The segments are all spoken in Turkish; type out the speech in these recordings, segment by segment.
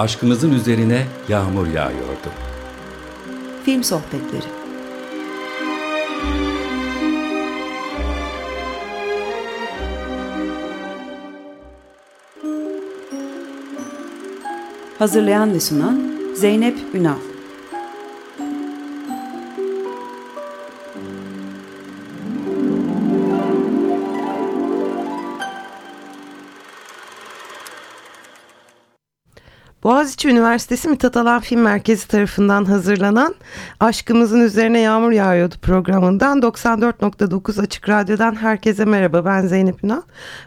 aşkımızın üzerine yağmur yağıyordu. Film Sohbetleri Hazırlayan ve sunan Zeynep Ünal Boğaziçi Üniversitesi Mithat Alan Film Merkezi tarafından hazırlanan Aşkımızın Üzerine Yağmur Yağıyordu programından 94.9 Açık Radyo'dan herkese merhaba ben Zeynep Ünal.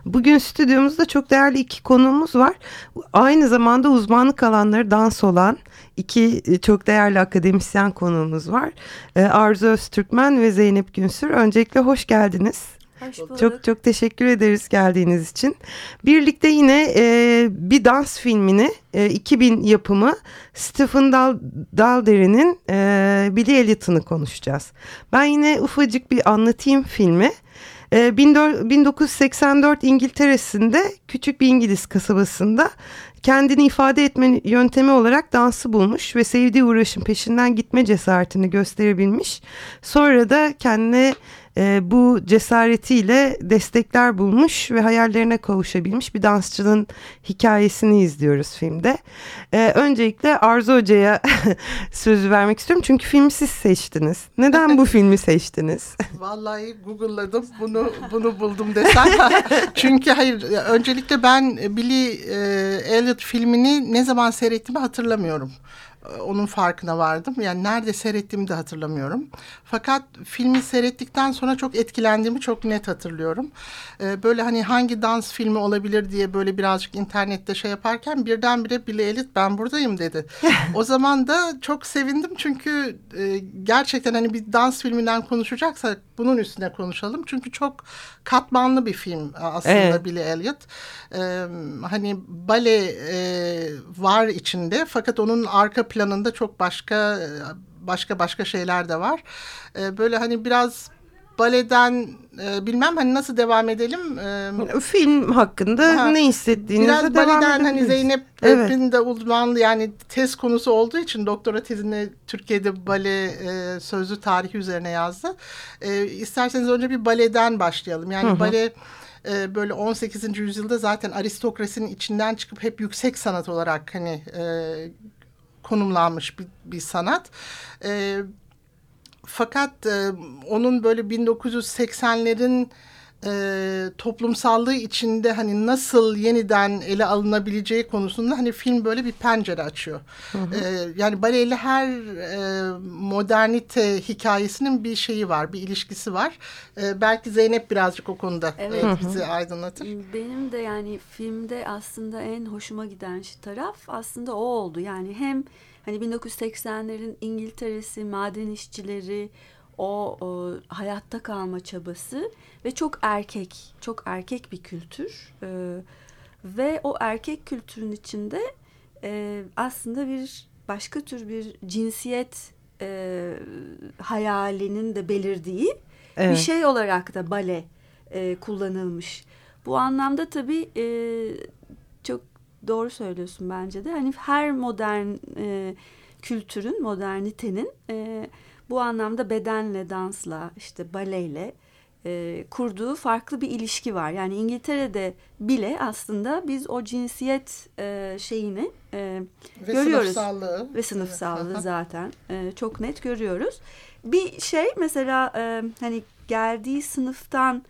Bugün stüdyomuzda çok değerli iki konuğumuz var. Aynı zamanda uzmanlık alanları dans olan iki çok değerli akademisyen konuğumuz var. Ee, Arzu Öztürkmen ve Zeynep Günsür. Öncelikle hoş geldiniz. Çok çok teşekkür ederiz geldiğiniz için. Birlikte yine e, bir dans filmini e, 2000 yapımı Stephen Dal Daldry'nin e, Billy Elliot'ını konuşacağız. Ben yine ufacık bir anlatayım filmi. 1984 e, İngiltere'sinde küçük bir İngiliz kasabasında kendini ifade etme yöntemi olarak dansı bulmuş ve sevdiği uğraşın peşinden gitme cesaretini gösterebilmiş. Sonra da kendine e, bu cesaretiyle destekler bulmuş ve hayallerine kavuşabilmiş bir dansçının hikayesini izliyoruz filmde. E, öncelikle Arzu Hoca'ya sözü vermek istiyorum çünkü filmi siz seçtiniz. Neden bu filmi seçtiniz? Vallahi Google'ladım bunu bunu buldum desem. çünkü hayır öncelikle ben Billy e, Elliot filmini ne zaman seyrettiğimi hatırlamıyorum. E, onun farkına vardım. Yani nerede seyrettiğimi de hatırlamıyorum. Fakat filmi seyrettikten sonra çok etkilendiğimi çok net hatırlıyorum. Ee, böyle hani hangi dans filmi olabilir diye böyle birazcık internette şey yaparken birdenbire Billy Elliot ben buradayım dedi. o zaman da çok sevindim çünkü e, gerçekten hani bir dans filminden konuşacaksak bunun üstüne konuşalım. Çünkü çok katmanlı bir film aslında evet. Billy Elliot. Ee, hani bale e, var içinde fakat onun arka planında çok başka başka başka şeyler de var. E, böyle hani biraz baleden e, bilmem hani nasıl devam edelim. E, Film hakkında ha, ne hissettiğinizi biraz devam baleden hani Zeynep'in evet. de uzmanlı yani tez konusu olduğu için doktora tezini Türkiye'de bale e, sözlü tarihi üzerine yazdı. E, isterseniz önce bir baleden başlayalım. Yani hı hı. bale e, böyle 18. yüzyılda zaten aristokrasinin içinden çıkıp hep yüksek sanat olarak hani e, konumlanmış bir, bir sanat. E, fakat e, onun böyle 1980'lerin e, toplumsallığı içinde hani nasıl yeniden ele alınabileceği konusunda hani film böyle bir pencere açıyor. Hı hı. E, yani baleyle her e, modernite hikayesinin bir şeyi var, bir ilişkisi var. E, belki Zeynep birazcık o konuda evet. e, bizi aydınlatır. Benim de yani filmde aslında en hoşuma giden taraf aslında o oldu. Yani hem hani 1980'lerin İngiltere'si, maden işçileri, o, o hayatta kalma çabası ve çok erkek, çok erkek bir kültür ee, ve o erkek kültürün içinde e, aslında bir başka tür bir cinsiyet e, hayalinin de belirdiği evet. bir şey olarak da bale e, kullanılmış. Bu anlamda tabii e, çok doğru söylüyorsun bence de. Hani her modern e, kültürün, modernitenin e, bu anlamda bedenle, dansla, işte baleyle e, kurduğu farklı bir ilişki var. Yani İngiltere'de bile aslında biz o cinsiyet e, şeyini e, ve görüyoruz. Sınıfsallığı. Ve sınıfsallığı zaten e, çok net görüyoruz. Bir şey mesela e, hani geldiği sınıftan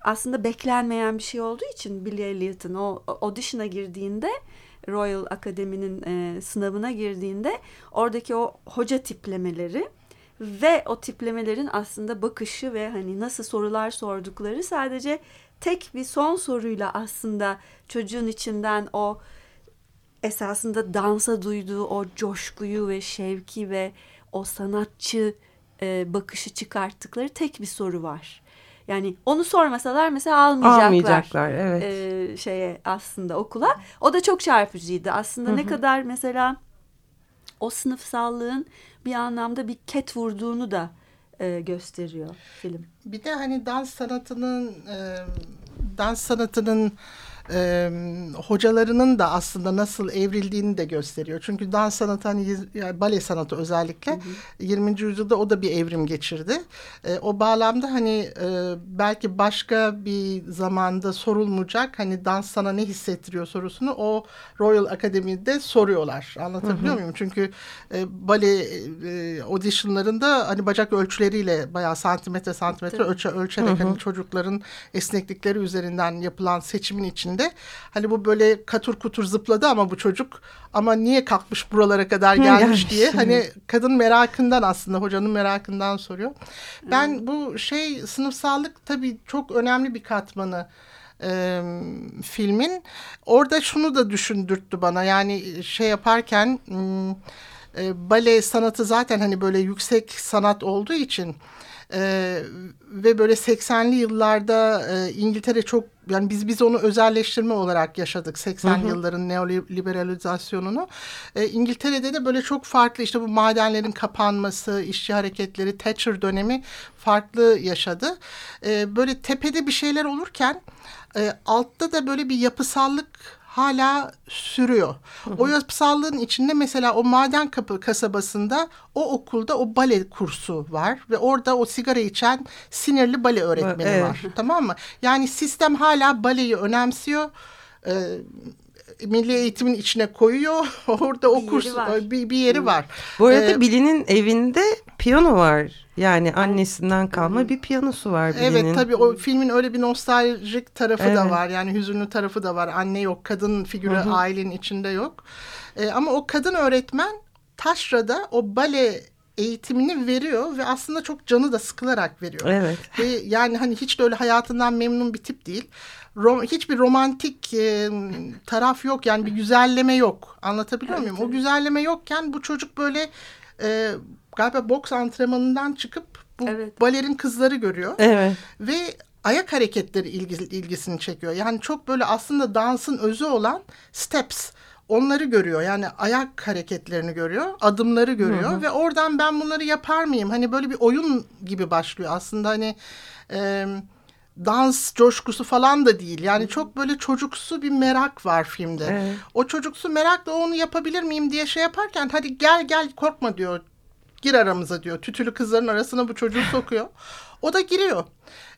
aslında beklenmeyen bir şey olduğu için Billy Elliot'ın o audition'a girdiğinde Royal Akademi'nin e, sınavına girdiğinde oradaki o hoca tiplemeleri ve o tiplemelerin aslında bakışı ve hani nasıl sorular sordukları sadece tek bir son soruyla aslında çocuğun içinden o esasında dansa duyduğu o coşkuyu ve şevki ve o sanatçı e, bakışı çıkarttıkları tek bir soru var. Yani onu sormasalar mesela almayacaklar. Almayacaklar evet. E, şeye aslında okula. O da çok çarpıcıydı. Aslında Hı -hı. ne kadar mesela o sınıfsallığın bir anlamda bir ket vurduğunu da e, gösteriyor film. Bir de hani dans sanatının e, dans sanatının e, hocalarının da aslında nasıl evrildiğini de gösteriyor. Çünkü dans sanatı hani yani bale sanatı özellikle hı hı. 20. yüzyılda o da bir evrim geçirdi. E, o bağlamda hani e, belki başka bir zamanda sorulmayacak hani dans sana ne hissettiriyor sorusunu o Royal Academy'de soruyorlar. Anlatabiliyor hı hı. muyum? Çünkü e, bale e, auditionlarında hani bacak ölçüleriyle bayağı santimetre santimetre ölçe, ölçerek hı hı. hani çocukların esneklikleri üzerinden yapılan seçimin içinde. Hani bu böyle katur kutur zıpladı ama bu çocuk ama niye kalkmış buralara kadar gelmiş? diye. Hani kadın merakından aslında hocanın merakından soruyor. Ben bu şey sınıfsallık tabii çok önemli bir katmanı e, filmin. Orada şunu da düşündürttü bana. Yani şey yaparken e, bale sanatı zaten hani böyle yüksek sanat olduğu için e, ve böyle 80'li yıllarda e, İngiltere çok yani biz biz onu özelleştirme olarak yaşadık 80 hı hı. yılların neoliberalizasyonunu. E, İngiltere'de de böyle çok farklı işte bu madenlerin kapanması, işçi hareketleri, Thatcher dönemi farklı yaşadı. E, böyle tepede bir şeyler olurken e, altta da böyle bir yapısallık hala sürüyor. Hı hı. O yapısallığın içinde mesela o maden kapı kasabasında o okulda o bale kursu var ve orada o sigara içen sinirli bale öğretmeni evet. var. Tamam mı? Yani sistem hala baleyi önemsiyor. Ee, milli eğitimin içine koyuyor. Orada o kurs bir, bir yeri var. Bu arada ee, Billy'nin evinde piyano var. Yani annesinden kalma bir piyanosu var Billy'nin. Evet tabii o filmin öyle bir nostaljik tarafı evet. da var. Yani hüzünlü tarafı da var. Anne yok, kadın figürü Hı -hı. ailenin içinde yok. Ee, ama o kadın öğretmen Taşra'da o bale eğitimini veriyor ve aslında çok canı da sıkılarak veriyor. Evet. Ve yani hani hiç de öyle hayatından memnun bir tip değil. Rom, hiçbir romantik e, taraf yok yani bir güzelleme yok. Anlatabiliyor evet, muyum? Evet. O güzelleme yokken bu çocuk böyle e, galiba boks antrenmanından çıkıp bu evet. balerin kızları görüyor. Evet. Ve ayak hareketleri ilgisi, ilgisini çekiyor. Yani çok böyle aslında dansın özü olan steps onları görüyor. Yani ayak hareketlerini görüyor, adımları görüyor hı hı. ve oradan ben bunları yapar mıyım? Hani böyle bir oyun gibi başlıyor aslında hani e, dans coşkusu falan da değil. Yani çok böyle çocuksu bir merak var filmde. Evet. O çocuksu merakla onu yapabilir miyim diye şey yaparken hadi gel gel korkma diyor. Gir aramıza diyor. Tütülü kızların arasına bu çocuğu sokuyor. O da giriyor.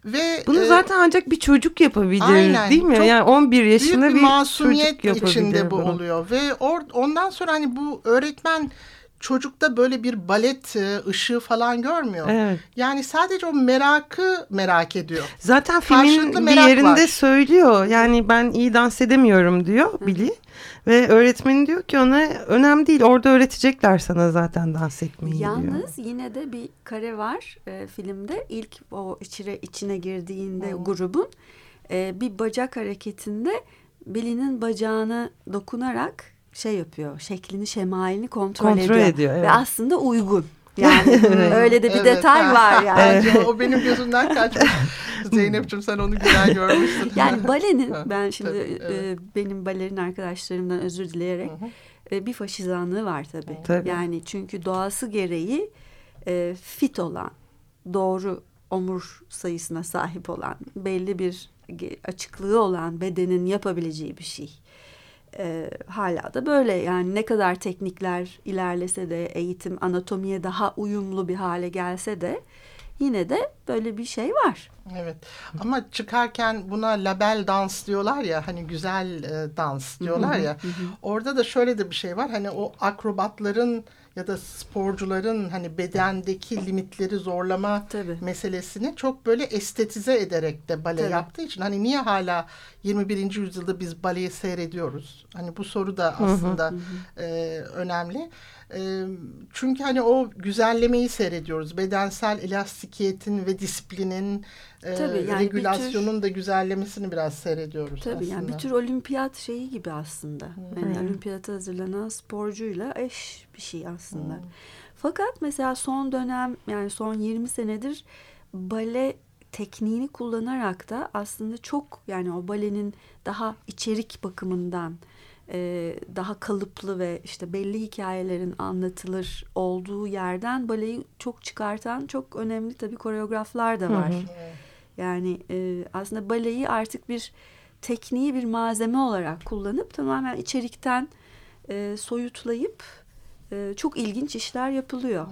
Ve bunu e, zaten ancak bir çocuk yapabilir aynen, değil mi? Yani 11 yaşında büyük bir, bir masumiyet içinde bu bunu. oluyor ve or, ondan sonra hani bu öğretmen çocukta böyle bir balet e, ışığı falan görmüyor. Evet. Yani sadece o merakı merak ediyor. Zaten filmin bir yerinde var. söylüyor. Yani ben iyi dans edemiyorum diyor Billy. Ve öğretmeni diyor ki ona önemli değil orada öğretecekler sana zaten dans etmeyi Yalnız diyor. yine de bir kare var e, filmde. İlk o içine, içine girdiğinde hmm. grubun e, bir bacak hareketinde Billy'nin bacağını dokunarak şey yapıyor. Şeklini, şemalini kontrol, kontrol ediyor. ediyor evet. Ve aslında uygun. Yani öyle de bir evet, detay ha. var yani. Evet. o benim gözümden kaçmış. Zeynep'ciğim sen onu güzel görmüşsün. Yani balenin ben şimdi tabii, evet. e, benim balerin arkadaşlarımdan özür dileyerek e, bir faşizanlığı var tabii. tabii. Yani çünkü doğası gereği e, fit olan, doğru omur sayısına sahip olan, belli bir açıklığı olan bedenin yapabileceği bir şey e, hala da böyle. Yani ne kadar teknikler ilerlese de eğitim anatomiye daha uyumlu bir hale gelse de yine de böyle bir şey var. Evet. Ama çıkarken buna label dans diyorlar ya hani güzel e, dans diyorlar ya. orada da şöyle de bir şey var. Hani o akrobatların ya da sporcuların hani bedendeki limitleri zorlama Tabii. meselesini çok böyle estetize ederek de bale Tabii. yaptığı için hani niye hala 21. yüzyılda biz baleyi seyrediyoruz? Hani bu soru da aslında hı hı. E, önemli. E, çünkü hani o güzellemeyi seyrediyoruz. Bedensel elastikiyetin ve disiplinin e, Tabii, yani regülasyonun tür, da güzellemesini biraz seyrediyoruz tabii, aslında. yani bir tür olimpiyat şeyi gibi aslında. Hmm. Yani olimpiyata hazırlanan sporcuyla eş bir şey aslında. Hmm. Fakat mesela son dönem yani son 20 senedir bale tekniğini kullanarak da aslında çok yani o balenin daha içerik bakımından e, daha kalıplı ve işte belli hikayelerin anlatılır olduğu yerden baleyi çok çıkartan çok önemli tabii koreograflar da var. Hı hı. Yani e, aslında baleyi artık bir tekniği bir malzeme olarak kullanıp tamamen içerikten e, soyutlayıp e, çok ilginç işler yapılıyor.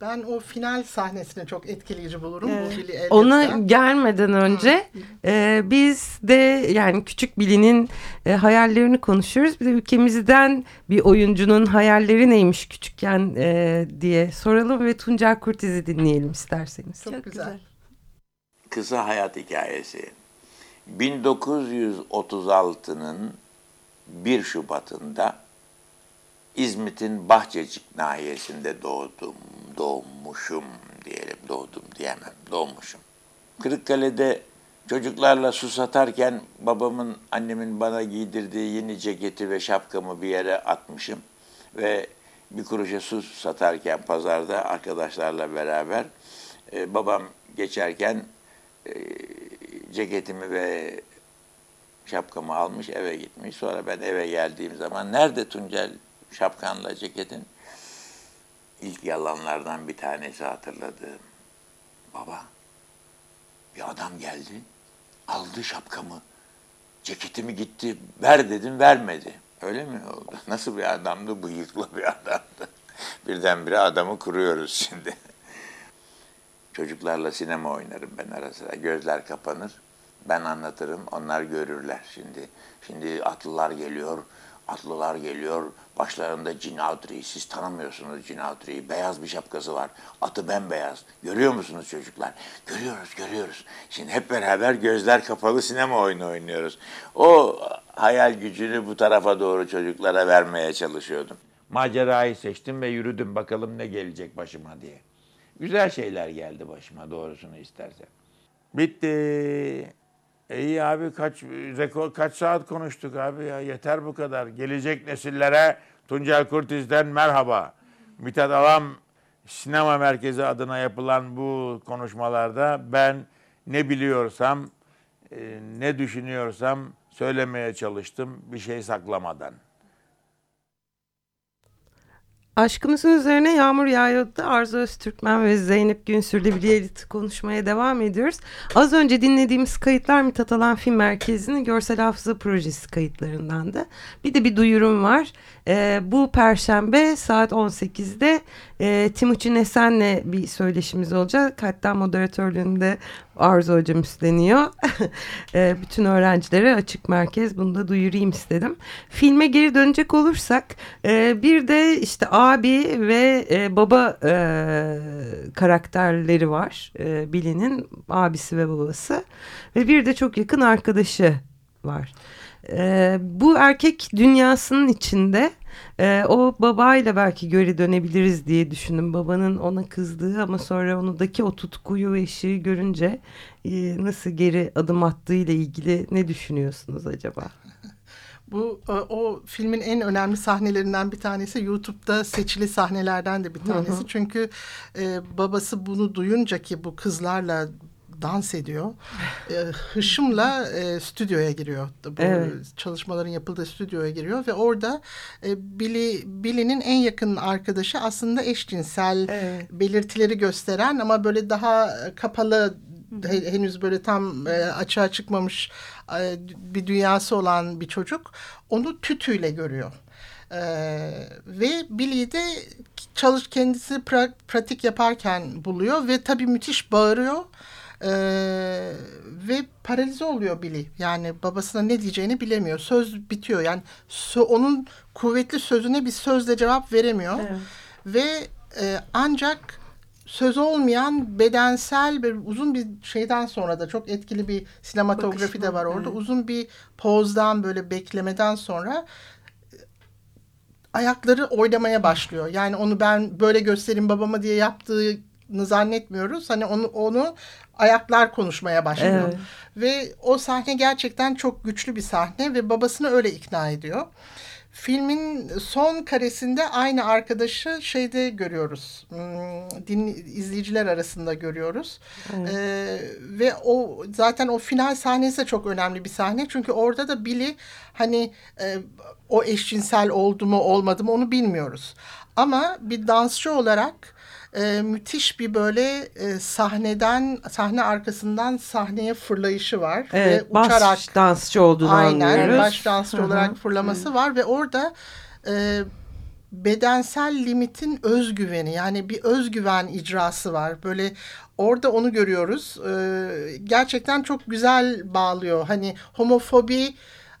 Ben o final sahnesini çok etkileyici bulurum. Evet. Ona gelmeden önce e, biz de yani küçük Billy'nin e, hayallerini konuşuyoruz. Bir de ülkemizden bir oyuncunun hayalleri neymiş küçükken e, diye soralım ve Tuncel Kurtiz'i dinleyelim isterseniz. Çok güzel. Kısa hayat hikayesi. 1936'nın 1 Şubat'ında İzmit'in Bahçecik nahiyesinde doğdum, doğmuşum diyelim, doğdum diyemem, doğmuşum. Kırıkkale'de çocuklarla su satarken babamın, annemin bana giydirdiği yeni ceketi ve şapkamı bir yere atmışım. Ve bir kuruşa su satarken pazarda arkadaşlarla beraber e, babam geçerken e, ceketimi ve şapkamı almış eve gitmiş. Sonra ben eve geldiğim zaman nerede Tuncel şapkanla ceketin? İlk yalanlardan bir tanesi hatırladığım. Baba bir adam geldi aldı şapkamı ceketimi gitti ver dedim vermedi. Öyle mi oldu? Nasıl bir adamdı? Bıyıklı bir adamdı. Birdenbire adamı kuruyoruz şimdi. Çocuklarla sinema oynarım ben ara sıra. Gözler kapanır. Ben anlatırım, onlar görürler şimdi. Şimdi atlılar geliyor, atlılar geliyor. Başlarında Cin Audrey. Siz tanımıyorsunuz Cin Audrey'i. Beyaz bir şapkası var. Atı bembeyaz. Görüyor musunuz çocuklar? Görüyoruz, görüyoruz. Şimdi hep beraber gözler kapalı sinema oyunu oynuyoruz. O hayal gücünü bu tarafa doğru çocuklara vermeye çalışıyordum. Macerayı seçtim ve yürüdüm bakalım ne gelecek başıma diye. Güzel şeyler geldi başıma doğrusunu istersen. Bitti. İyi abi kaç rekor kaç saat konuştuk abi ya yeter bu kadar. Gelecek nesillere Tuncel Kurtiz'den merhaba. Mithat Alam Sinema Merkezi adına yapılan bu konuşmalarda ben ne biliyorsam, e, ne düşünüyorsam söylemeye çalıştım bir şey saklamadan. Aşkımızın üzerine yağmur yağıyordu. Arzu Öztürkmen ve Zeynep Günsür'le birlikte konuşmaya devam ediyoruz. Az önce dinlediğimiz kayıtlar Mithat Alan Film Merkezi'nin görsel hafıza projesi kayıtlarındandı. Bir de bir duyurum var. Ee, bu perşembe saat 18'de e, Timuçin Esen'le bir söyleşimiz olacak. Hatta moderatörlüğünde Arzu Hocam üstleniyor. e, bütün öğrencilere açık merkez bunu da duyurayım istedim. Filme geri dönecek olursak e, bir de işte abi ve e, baba e, karakterleri var. E, Billy'nin abisi ve babası ve bir de çok yakın arkadaşı var. E, bu erkek dünyasının içinde e, o babayla belki geri dönebiliriz diye düşündüm. Babanın ona kızdığı ama sonra onudaki o tutkuyu ve ışığı görünce e, nasıl geri adım attığı ile ilgili ne düşünüyorsunuz acaba? Bu o, o filmin en önemli sahnelerinden bir tanesi YouTube'da seçili sahnelerden de bir tanesi. Hı hı. Çünkü e, babası bunu duyunca ki bu kızlarla dans ediyor. E, hışımla e, stüdyoya giriyor. Bu evet. çalışmaların yapıldığı stüdyoya giriyor ve orada e, Billy Billy'nin en yakın arkadaşı aslında eşcinsel evet. belirtileri gösteren ama böyle daha kapalı henüz böyle tam e, açığa çıkmamış e, bir dünyası olan bir çocuk onu tütüyle görüyor. Ee, ve Billy de çalış kendisi pra, pratik yaparken buluyor ve tabii müthiş bağırıyor. Ee, ve paralize oluyor Billy. Yani babasına ne diyeceğini bilemiyor. Söz bitiyor. Yani sö onun kuvvetli sözüne bir sözle cevap veremiyor. Evet. Ve e, ancak söz olmayan bedensel bir uzun bir şeyden sonra da çok etkili bir sinematografi Bakışma, de var orada. Evet. Uzun bir pozdan böyle beklemeden sonra ayakları oynamaya başlıyor. Yani onu ben böyle göstereyim babama diye yaptığını zannetmiyoruz. Hani onu onu ayaklar konuşmaya başlıyor. Evet. Ve o sahne gerçekten çok güçlü bir sahne ve babasını öyle ikna ediyor. Filmin son karesinde aynı arkadaşı şeyde görüyoruz. Hmm, din, izleyiciler arasında görüyoruz. Evet. Ee, ve o zaten o final sahnesi de çok önemli bir sahne. Çünkü orada da Billy hani e, o eşcinsel oldu mu olmadı mı onu bilmiyoruz. Ama bir dansçı olarak e, müthiş bir böyle e, sahneden sahne arkasından sahneye fırlayışı var Evet, ve uçarak baş dansçı olduğunu aynen anlıyoruz. baş dansçı Hı hı. olarak fırlaması var ve orada e, bedensel limitin özgüveni yani bir özgüven icrası var. Böyle orada onu görüyoruz. E, gerçekten çok güzel bağlıyor. Hani homofobi,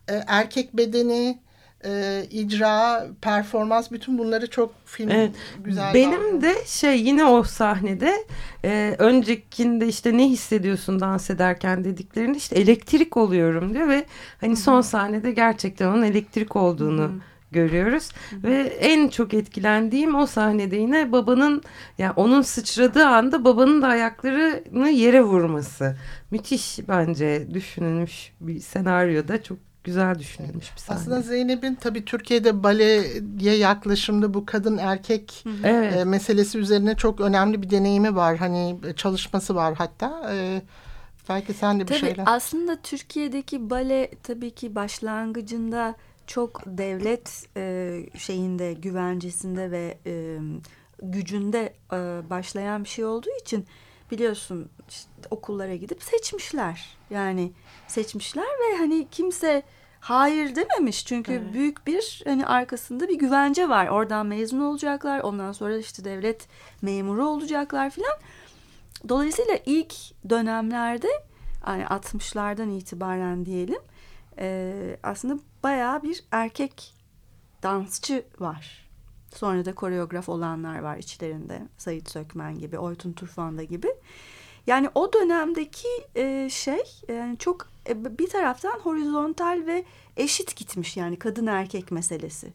e, erkek bedeni, e, icra, performans bütün bunları çok film Evet. güzel Benim bağlıyor. de şey yine o sahnede e, öncekinde işte ne hissediyorsun dans ederken dediklerinde işte elektrik oluyorum diyor ve hani son sahnede gerçekten onun elektrik olduğunu görüyoruz. Ve en çok etkilendiğim o sahnede yine babanın yani onun sıçradığı anda babanın da ayaklarını yere vurması. Müthiş bence düşünülmüş bir senaryoda çok güzel düşünülmüş bir sahne. Aslında Zeynep'in tabii Türkiye'de baleye yaklaşımda bu kadın erkek evet. e, meselesi üzerine çok önemli bir deneyimi var. Hani e, çalışması var hatta. E, belki sen de bir Tabii şeyler. aslında Türkiye'deki bale tabii ki başlangıcında çok devlet e, şeyinde güvencesinde ve e, gücünde e, başlayan bir şey olduğu için biliyorsun işte okullara gidip seçmişler. Yani seçmişler ve hani kimse hayır dememiş çünkü büyük bir hani arkasında bir güvence var. Oradan mezun olacaklar. Ondan sonra işte devlet memuru olacaklar filan. Dolayısıyla ilk dönemlerde yani 60'lardan itibaren diyelim e, aslında bayağı bir erkek dansçı var. Sonra da koreograf olanlar var içlerinde. Sayit Sökmen gibi, Oytun Turfanda gibi. Yani o dönemdeki e, şey yani çok e, bir taraftan horizontal ve eşit gitmiş yani kadın erkek meselesi.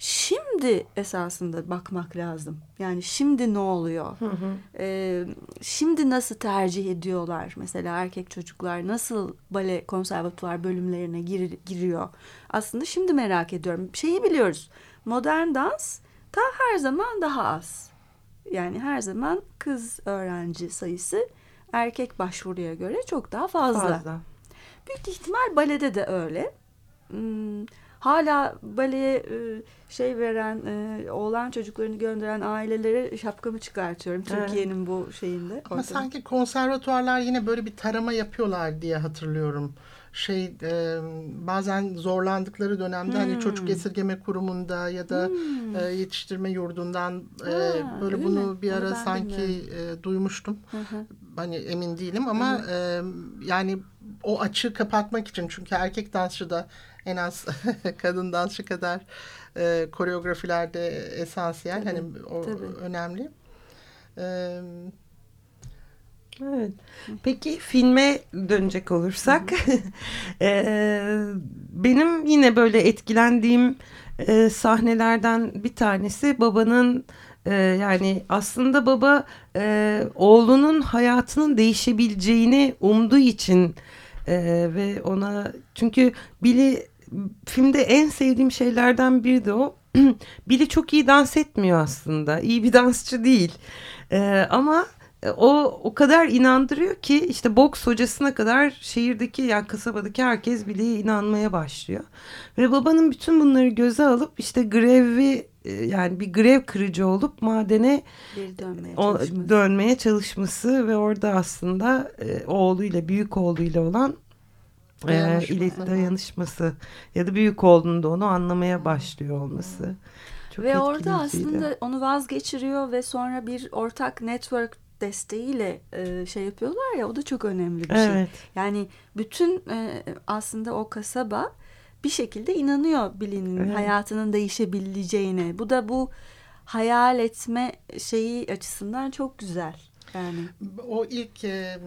Şimdi esasında bakmak lazım. Yani şimdi ne oluyor? Ee, şimdi nasıl tercih ediyorlar? Mesela erkek çocuklar nasıl bale konservatuvar bölümlerine gir- giriyor? Aslında şimdi merak ediyorum. Şeyi biliyoruz. Modern dans ta her zaman daha az. Yani her zaman kız öğrenci sayısı erkek başvuruya göre çok daha fazla. fazla. Büyük ihtimal balede de öyle. Hmm, hala baleye e, şey veren, e, oğlan çocuklarını gönderen ailelere şapkamı çıkartıyorum. Evet. Türkiye'nin bu şeyinde. Ama ortamı. sanki konservatuarlar yine böyle bir tarama yapıyorlar diye hatırlıyorum. Şey e, bazen zorlandıkları dönemde hani Hmm. çocuk esirgeme kurumunda ya da e, yetiştirme yurdundan e, Ha, böyle öyle bunu mi? bir ara sanki e, duymuştum. Hı hı. Hani emin değilim ama e, yani o açığı kapatmak için çünkü erkek dansçı da en az kadın dansçı kadar e, koreografilerde esansiyel Tabii, hani o tabii. önemli. E, Evet. Peki filme dönecek olursak eee, benim yine böyle etkilendiğim eee, sahnelerden bir tanesi babanın eee, yani aslında baba eee, oğlunun hayatının değişebileceğini umduğu için eee, ve ona çünkü Billy filmde en sevdiğim şeylerden biri de o. Billy çok iyi dans etmiyor aslında. İyi bir dansçı değil. Eee, ama e, o o kadar inandırıyor ki işte boks hocasına kadar şehirdeki yani kasabadaki herkes bile inanmaya başlıyor. Ve babanın bütün bunları göze alıp işte grevi yani bir grev kırıcı olup madene Geri dönmeye o, çalışması. dönmeye çalışması ve orada aslında e, oğluyla büyük oğluyla olan e, Dayanışması. ilet- dayanışması ya da büyük oğlunun onu anlamaya başlıyor olması. Çok ve orada aslında onu vazgeçiriyor ve sonra bir ortak network desteğiyle e, şey yapıyorlar ya o da çok önemli bir şey. Evet. Yani bütün e, aslında o kasaba bir şekilde inanıyor Billy'nin Evet. hayatının değişebileceğine. Bu da bu hayal etme şeyi açısından çok güzel. Yani o ilk e,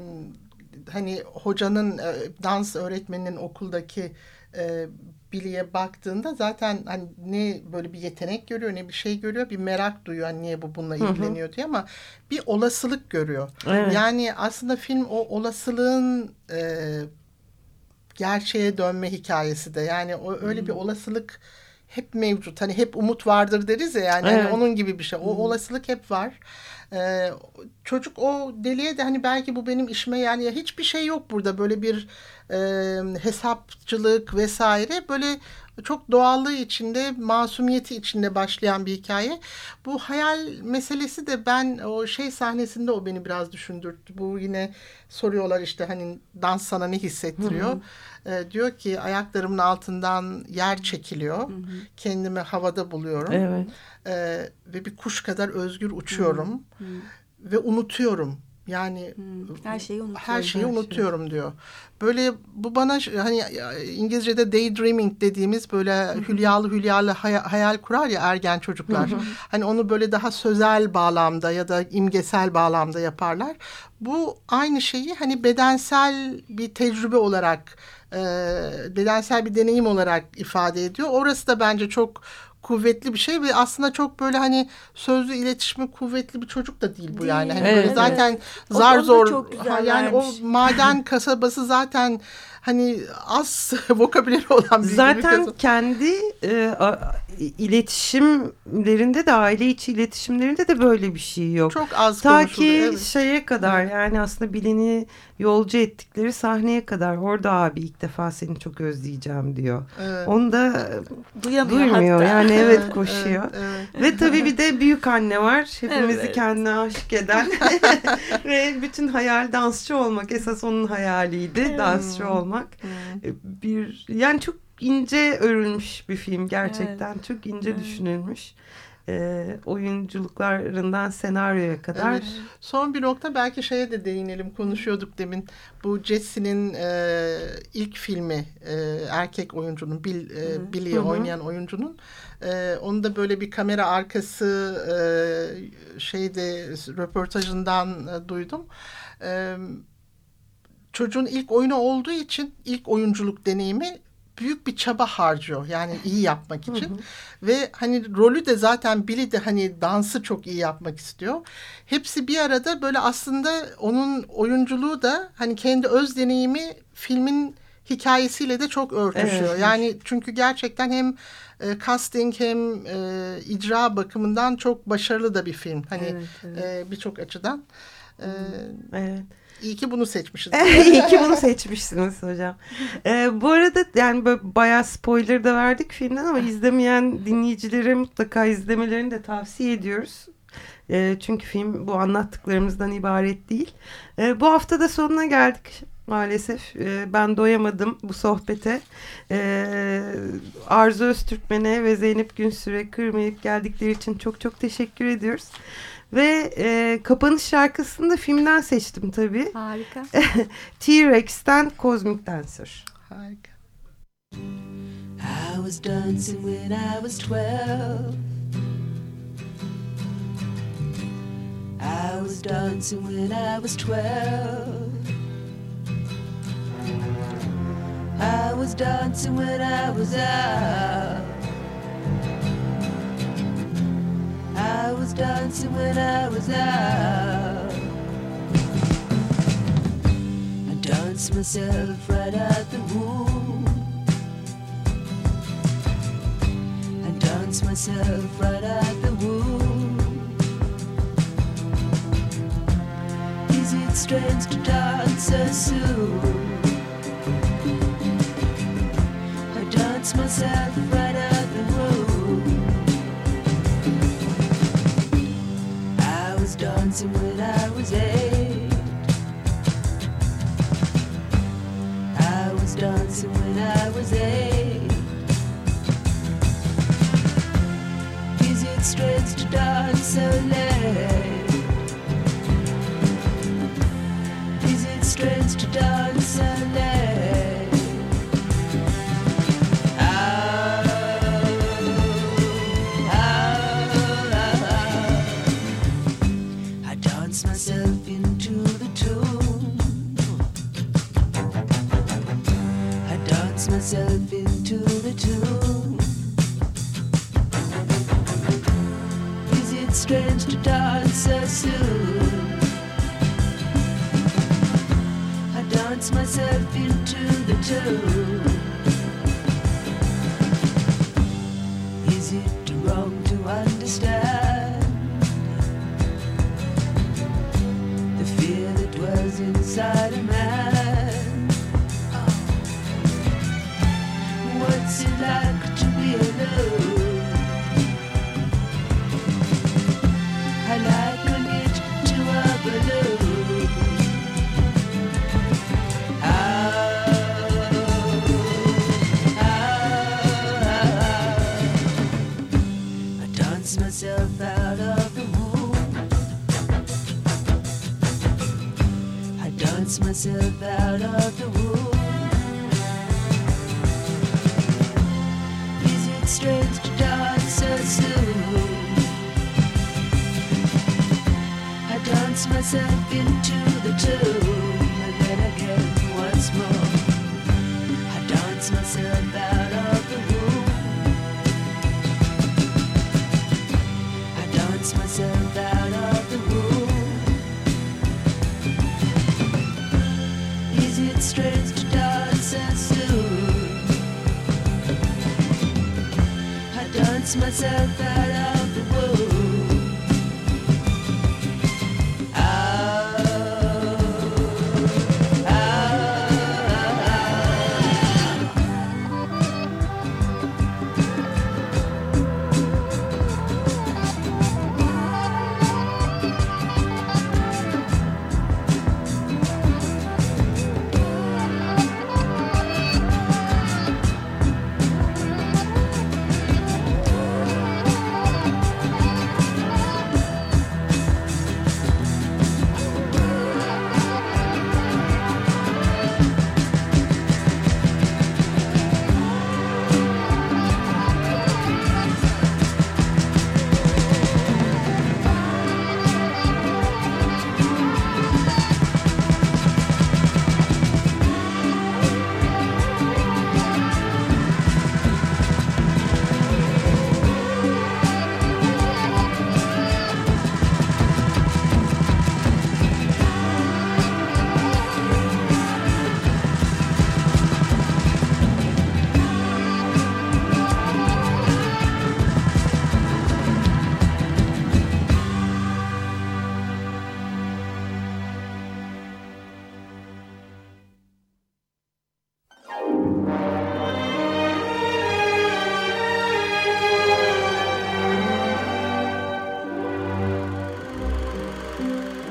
hani hocanın e, dans öğretmeninin okuldaki e, Billy'e baktığında zaten hani ne böyle bir yetenek görüyor ne bir şey görüyor bir merak duyuyor hani niye bu bununla Hı hı. ilgileniyor diye ama bir olasılık görüyor. Evet. Yani aslında film o olasılığın e, gerçeğe dönme hikayesi de yani o öyle bir olasılık hep mevcut. Hani hep umut vardır deriz ya yani, hani Evet. onun gibi bir şey. O olasılık hep var. Ee, çocuk o deliye de hani belki bu benim işime yani ya hiçbir şey yok burada böyle bir e, hesapçılık vesaire böyle çok doğallığı içinde, masumiyeti içinde başlayan bir hikaye. Bu hayal meselesi de ben o şey sahnesinde o beni biraz düşündürttü. Bu yine soruyorlar işte hani dans sana ne hissettiriyor? E, diyor ki ayaklarımın altından yer çekiliyor. Kendimi havada buluyorum. Evet. E, ve bir kuş kadar özgür uçuyorum. Ve unutuyorum. Yani Her şeyi unutuyorum. her şeyi her unutuyorum diyor. Böyle bu bana hani İngilizce'de daydreaming dediğimiz böyle hülyalı hülyalı hay- hayal kurar ya ergen çocuklar. hani onu böyle daha sözel bağlamda ya da imgesel bağlamda yaparlar. Bu aynı şeyi hani bedensel bir tecrübe olarak e, bedensel bir deneyim olarak ifade ediyor. Orası da bence çok kuvvetli bir şey ve aslında çok böyle hani sözlü iletişimi kuvvetli bir çocuk da değil bu yani. Hani Evet, böyle evet. zaten O- zar da zor ha, yani o maden kasabası zaten hani az vokabüleri olan bir Zaten kendi e, a- iletişimlerinde de aile içi iletişimlerinde de böyle bir şey yok. çok az Ta konuşuluyor. ki evet. şeye kadar yani aslında bileni yolcu ettikleri sahneye kadar orada abi ilk defa seni çok özleyeceğim diyor. Evet. Onu da Duyamıyor duymuyor hatta. yani evet Evet, koşuyor. evet, evet. Ve tabii bir de büyük anne var. Hepimizi Evet. kendine aşık eden ve bütün hayal dansçı olmak esas onun hayaliydi. Dansçı olmak. E, Bir yani çok ince örülmüş bir film gerçekten. Çok ince düşünülmüş. E, oyunculuklarından senaryoya kadar. Evet. Son bir nokta belki şeye de değinelim konuşuyorduk demin. Bu Jesse'nin e, ilk filmi e, erkek oyuncunun Bill, e, Billy'i oynayan oyuncunun e, onu da böyle bir kamera arkası e, şeyde röportajından e, duydum. E, çocuğun ilk oyunu olduğu için ilk oyunculuk deneyimi büyük bir çaba harcıyor. Yani iyi yapmak için. Ve hani rolü de zaten Billy de hani dansı çok iyi yapmak istiyor. Hepsi bir arada böyle aslında onun oyunculuğu da hani kendi öz deneyimi filmin hikayesiyle de çok örtüşüyor. Evet. Yani çünkü gerçekten hem e, casting hem e, icra bakımından çok başarılı da bir film. Hani Evet, evet. e, birçok açıdan. E, Evet. İyi ki bunu seçmişiz. İyi ki bunu seçmişsiniz hocam. Ee, bu arada yani böyle bayağı spoiler da verdik filmden ama izlemeyen dinleyicilere mutlaka izlemelerini de tavsiye ediyoruz. Ee, çünkü film bu anlattıklarımızdan ibaret değil. Ee, bu hafta da sonuna geldik maalesef. Ee, ben doyamadım bu sohbete. Ee, Arzu Öztürkmen'e ve Zeynep Günsür'e kırmayıp geldikleri için çok çok teşekkür ediyoruz. Ve e, kapanış şarkısını da filmden seçtim tabii. Harika. T-Rex'ten Cosmic Dancer. Harika. I was dancing when I was twelve. I was dancing when I was twelve. I was dancing when I was out. I was dancing when I was out. I danced myself right out the womb. I danced myself right out the womb. Is it strange to dance so soon? I danced myself right dancing when I was eight. I was dancing when I was eight. Is it strange to dance so late? Is it strange to dance so late? Is it strange to dance so soon? I dance myself into the tune. Myself out of the womb. Is it strange to dance so soon? I dance myself into the tomb myself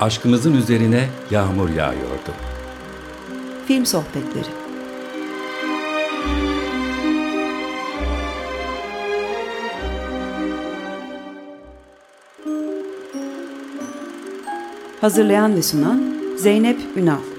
Aşkımızın üzerine yağmur yağıyordu. Film Sohbetleri Hazırlayan ve sunan Zeynep Ünal